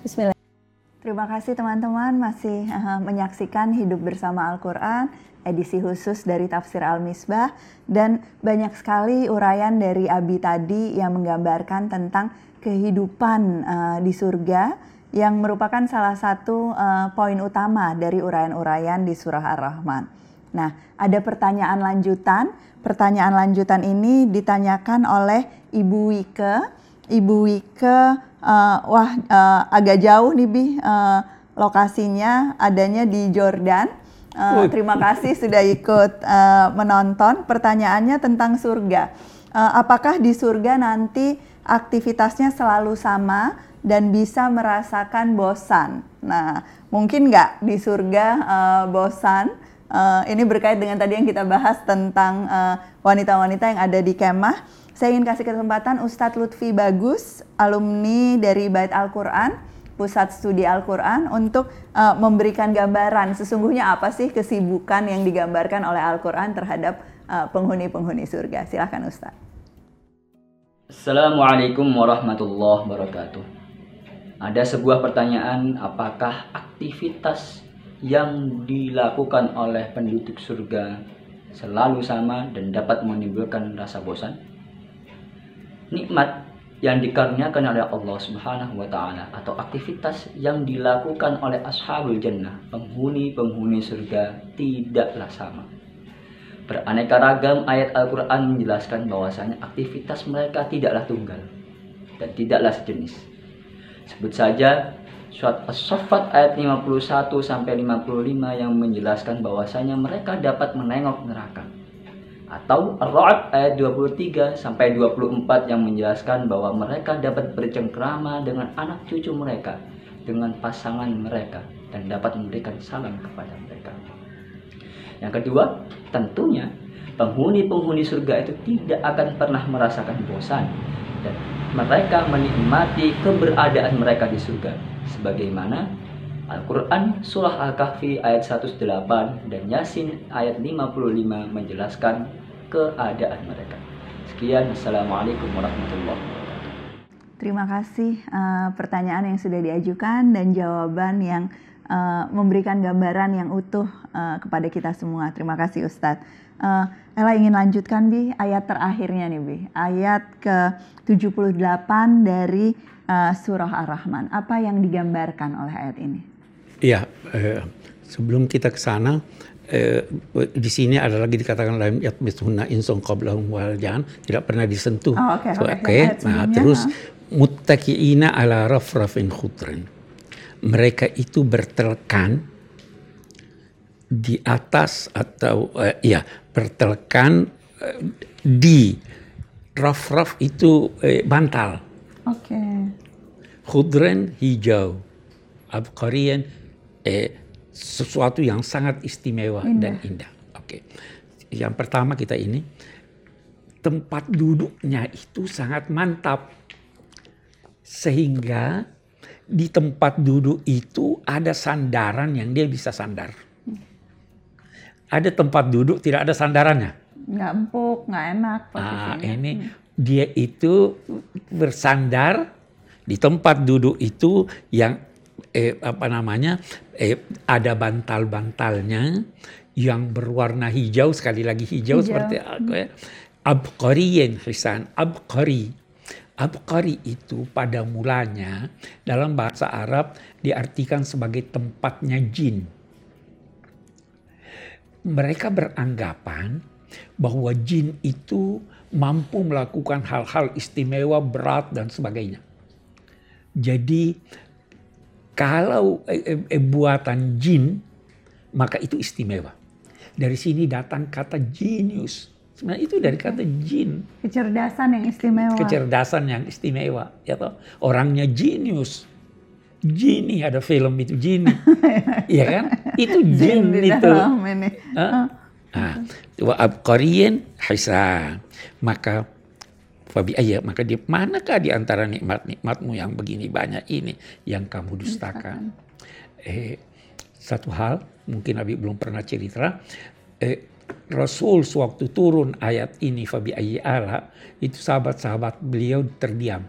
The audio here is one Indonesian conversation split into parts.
Bismillah. Terima kasih teman-teman masih uh, menyaksikan Hidup Bersama Al-Quran edisi khusus dari Tafsir Al-Misbah dan banyak sekali uraian dari Abi tadi yang menggambarkan tentang kehidupan uh, di surga yang merupakan salah satu uh, poin utama dari uraian-uraian di surah Ar-Rahman. Nah, ada pertanyaan lanjutan. Pertanyaan lanjutan ini ditanyakan oleh Ibu Wike. Ibu Wike, uh, wah uh, agak jauh nih Bi, uh, lokasinya adanya di Jordan. Uh, terima kasih sudah ikut uh, menonton. Pertanyaannya tentang surga. Uh, apakah di surga nanti aktivitasnya selalu sama dan bisa merasakan bosan? Nah, mungkin nggak di surga uh, bosan? Uh, ini berkait dengan tadi yang kita bahas tentang wanita-wanita uh, yang ada di kemah. Saya ingin kasih kesempatan Ustadz Lutfi Bagus, alumni dari Bait Al-Quran Pusat Studi Al-Quran untuk uh, memberikan gambaran sesungguhnya apa sih kesibukan yang digambarkan oleh Al-Quran terhadap uh, penghuni-penghuni surga. Silahkan Ustaz. Assalamualaikum warahmatullahi wabarakatuh. Ada sebuah pertanyaan, apakah aktivitas yang dilakukan oleh penduduk surga selalu sama dan dapat menimbulkan rasa bosan? Nikmat yang dikaruniakan oleh Allah Subhanahu wa taala atau aktivitas yang dilakukan oleh ashabul jannah, penghuni-penghuni surga tidaklah sama. Beraneka ragam ayat Al-Qur'an menjelaskan bahwasanya aktivitas mereka tidaklah tunggal dan tidaklah sejenis. Sebut saja surat As-Saffat ayat 51 sampai 55 yang menjelaskan bahwasanya mereka dapat menengok neraka atau Ar-Ra'd ayat 23 sampai 24 yang menjelaskan bahwa mereka dapat bercengkrama dengan anak cucu mereka, dengan pasangan mereka dan dapat memberikan salam kepada mereka. Yang kedua, tentunya penghuni-penghuni surga itu tidak akan pernah merasakan bosan dan mereka menikmati keberadaan mereka di surga sebagaimana Al-Quran Surah Al-Kahfi ayat 108 dan Yasin ayat 55 menjelaskan keadaan mereka. Sekian, Assalamualaikum warahmatullahi wabarakatuh. Terima kasih uh, pertanyaan yang sudah diajukan dan jawaban yang uh, memberikan gambaran yang utuh uh, kepada kita semua. Terima kasih Ustadz. Uh, Ella ingin lanjutkan Bi ayat terakhirnya nih Bi. Ayat ke-78 dari uh, surah Ar-Rahman. Apa yang digambarkan oleh ayat ini? Iya, eh, sebelum kita ke sana eh, di sini ada lagi dikatakan lain yatmithunna insun qablahum wal jan tidak pernah disentuh. Oh, Oke, okay, so, okay. nah terus muttaqiina ala rafrafin khudran. Mereka itu bertelekan di atas atau eh, ya bertelekan eh, di rafraf itu eh, bantal. Oke. Okay. Khudran hijau, abqarian eh, sesuatu yang sangat istimewa indah. dan indah. Oke. Yang pertama kita ini tempat duduknya itu sangat mantap. Sehingga di tempat duduk itu ada sandaran yang dia bisa sandar. Ada tempat duduk tidak ada sandarannya. Nggak empuk, nggak enak. Ah, ini hmm. dia itu bersandar di tempat duduk itu yang eh, apa namanya eh, ada bantal-bantalnya yang berwarna hijau sekali lagi hijau, hijau. seperti aku ya. Abqariyin hisan abqari. Abqari itu pada mulanya dalam bahasa Arab diartikan sebagai tempatnya jin. Mereka beranggapan bahwa jin itu mampu melakukan hal-hal istimewa, berat dan sebagainya. Jadi kalau eh, eh, eh, buatan jin, maka itu istimewa. Dari sini datang kata genius. Sebenarnya itu dari kata jin. Kecerdasan yang istimewa. Kecerdasan yang istimewa. Ya toh? Orangnya genius. Gini ada film itu Gini. Iya kan? Itu jin, jin itu. Ini. Huh? Nah, wa abqariyin hisan. Maka Fabi ayat maka di manakah di antara nikmat-nikmatmu yang begini banyak ini yang kamu dustakan? Eh, satu hal mungkin Nabi belum pernah cerita. Eh, Rasul sewaktu turun ayat ini Fabi ayat ala itu sahabat-sahabat beliau terdiam.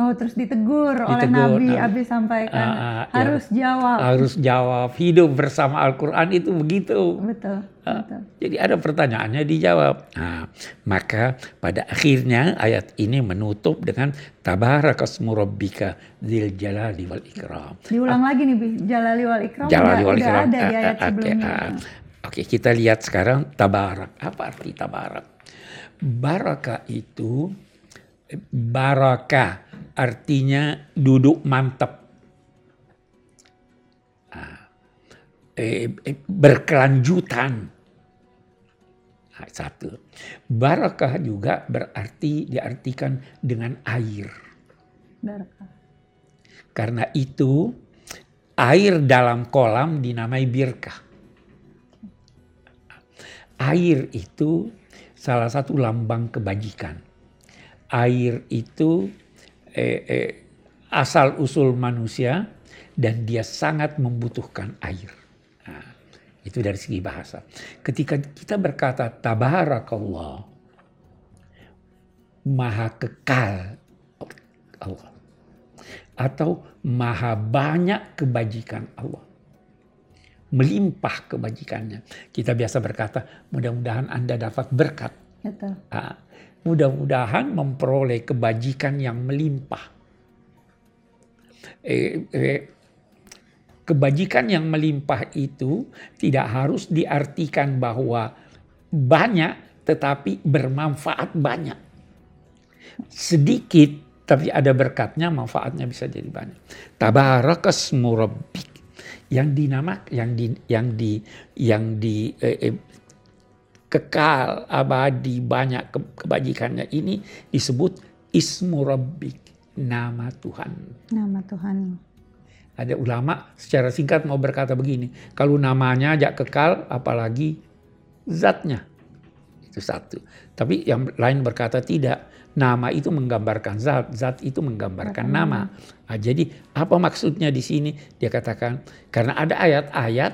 Oh, terus ditegur, ditegur oleh Nabi nah, Abi sampaikan uh, uh, harus ya, jawab. Harus jawab. Hidup bersama Al-Qur'an itu begitu. Betul, uh, betul. Jadi ada pertanyaannya dijawab. Nah, maka pada akhirnya ayat ini menutup dengan tabarakasmu rabbika dzil jalali wal ikram. Diulang uh, lagi nih, Bi. Jalali wal ikram. Jalali wal ikram. Ada di ayat sebelumnya. Uh, Oke, kita lihat sekarang tabarak. Apa arti tabarak? Baraka itu baraka artinya duduk mantap. Nah, eh, eh, berkelanjutan. Nah, satu. Barakah juga berarti diartikan dengan air. Barakah. Karena itu air dalam kolam dinamai birkah. Air itu salah satu lambang kebajikan. Air itu eh, eh, asal usul manusia dan dia sangat membutuhkan air. Nah, itu dari segi bahasa. Ketika kita berkata tabarakallah, maha kekal Allah atau maha banyak kebajikan Allah melimpah kebajikannya. Kita biasa berkata, mudah-mudahan Anda dapat berkat. Nah, mudah-mudahan memperoleh kebajikan yang melimpah. Eh, eh, kebajikan yang melimpah itu tidak harus diartikan bahwa banyak tetapi bermanfaat banyak. Sedikit tapi ada berkatnya, manfaatnya bisa jadi banyak. Tabarakas murabbik yang dinamak yang di yang di yang di eh, eh, kekal abadi banyak ke, kebajikannya. Ini disebut ismu rabbik nama Tuhan. Nama Tuhan. Ada ulama secara singkat mau berkata begini kalau namanya ajak kekal apalagi zatnya. Itu satu. Tapi yang lain berkata tidak. Nama itu menggambarkan zat, zat itu menggambarkan Bahkan nama. Nah, jadi apa maksudnya di sini? Dia katakan karena ada ayat-ayat,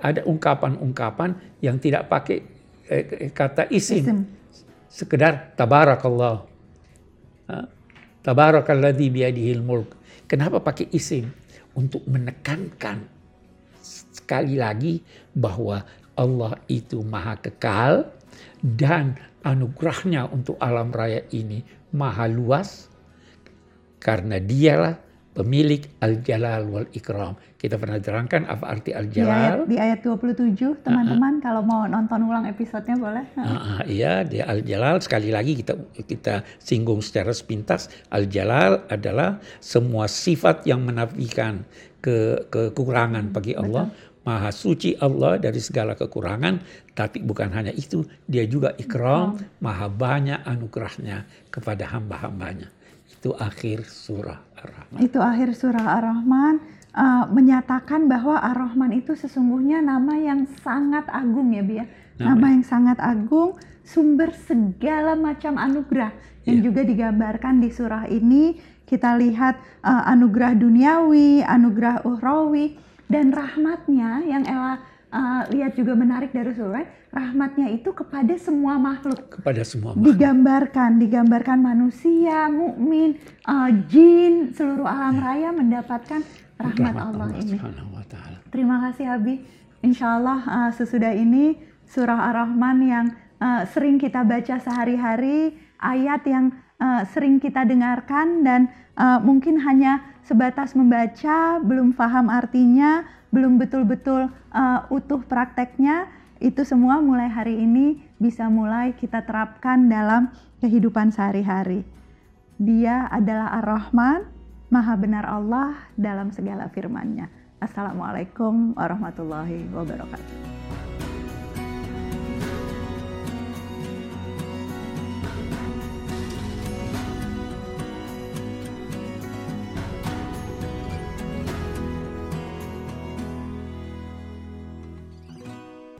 ada ungkapan-ungkapan yang tidak pakai eh, kata isim. isim. Sekedar tabarakallah. Tabarakalladzi biyadihil mulk. Kenapa pakai isim? Untuk menekankan sekali lagi bahwa Allah itu maha kekal dan anugerahnya untuk alam raya ini maha luas karena dialah pemilik al-jalal wal ikram. Kita pernah terangkan apa arti al-jalal. Di ayat, di ayat 27 teman-teman uh -huh. kalau mau nonton ulang episodenya boleh. Uh. Uh, iya, di al-jalal sekali lagi kita kita singgung secara sepintas al-jalal adalah semua sifat yang menafikan ke kekurangan bagi Allah. Betul Maha suci Allah dari segala kekurangan, tapi bukan hanya itu, dia juga ikram, maha banyak anugerahnya kepada hamba-hambanya. Itu akhir surah Ar-Rahman. Itu akhir surah Ar-Rahman uh, menyatakan bahwa Ar-Rahman itu sesungguhnya nama yang sangat agung ya Bia. Ya? Nama, nama yang sangat agung, sumber segala macam anugerah yang yeah. juga digambarkan di surah ini. Kita lihat uh, anugerah duniawi, anugerah uhrawi, dan rahmatnya yang Ella uh, lihat juga menarik dari surat, rahmatnya itu kepada semua makhluk. Kepada semua makhluk. Digambarkan, digambarkan manusia, mukmin, uh, jin, seluruh alam raya mendapatkan rahmat, Allah, Allah ini. Terima kasih Abi. Insya Allah uh, sesudah ini surah Ar-Rahman yang uh, sering kita baca sehari-hari, ayat yang uh, sering kita dengarkan dan uh, mungkin hanya sebatas membaca, belum paham artinya, belum betul-betul uh, utuh prakteknya, itu semua mulai hari ini bisa mulai kita terapkan dalam kehidupan sehari-hari. Dia adalah Ar-Rahman, Maha benar Allah dalam segala firman-Nya. Assalamualaikum warahmatullahi wabarakatuh.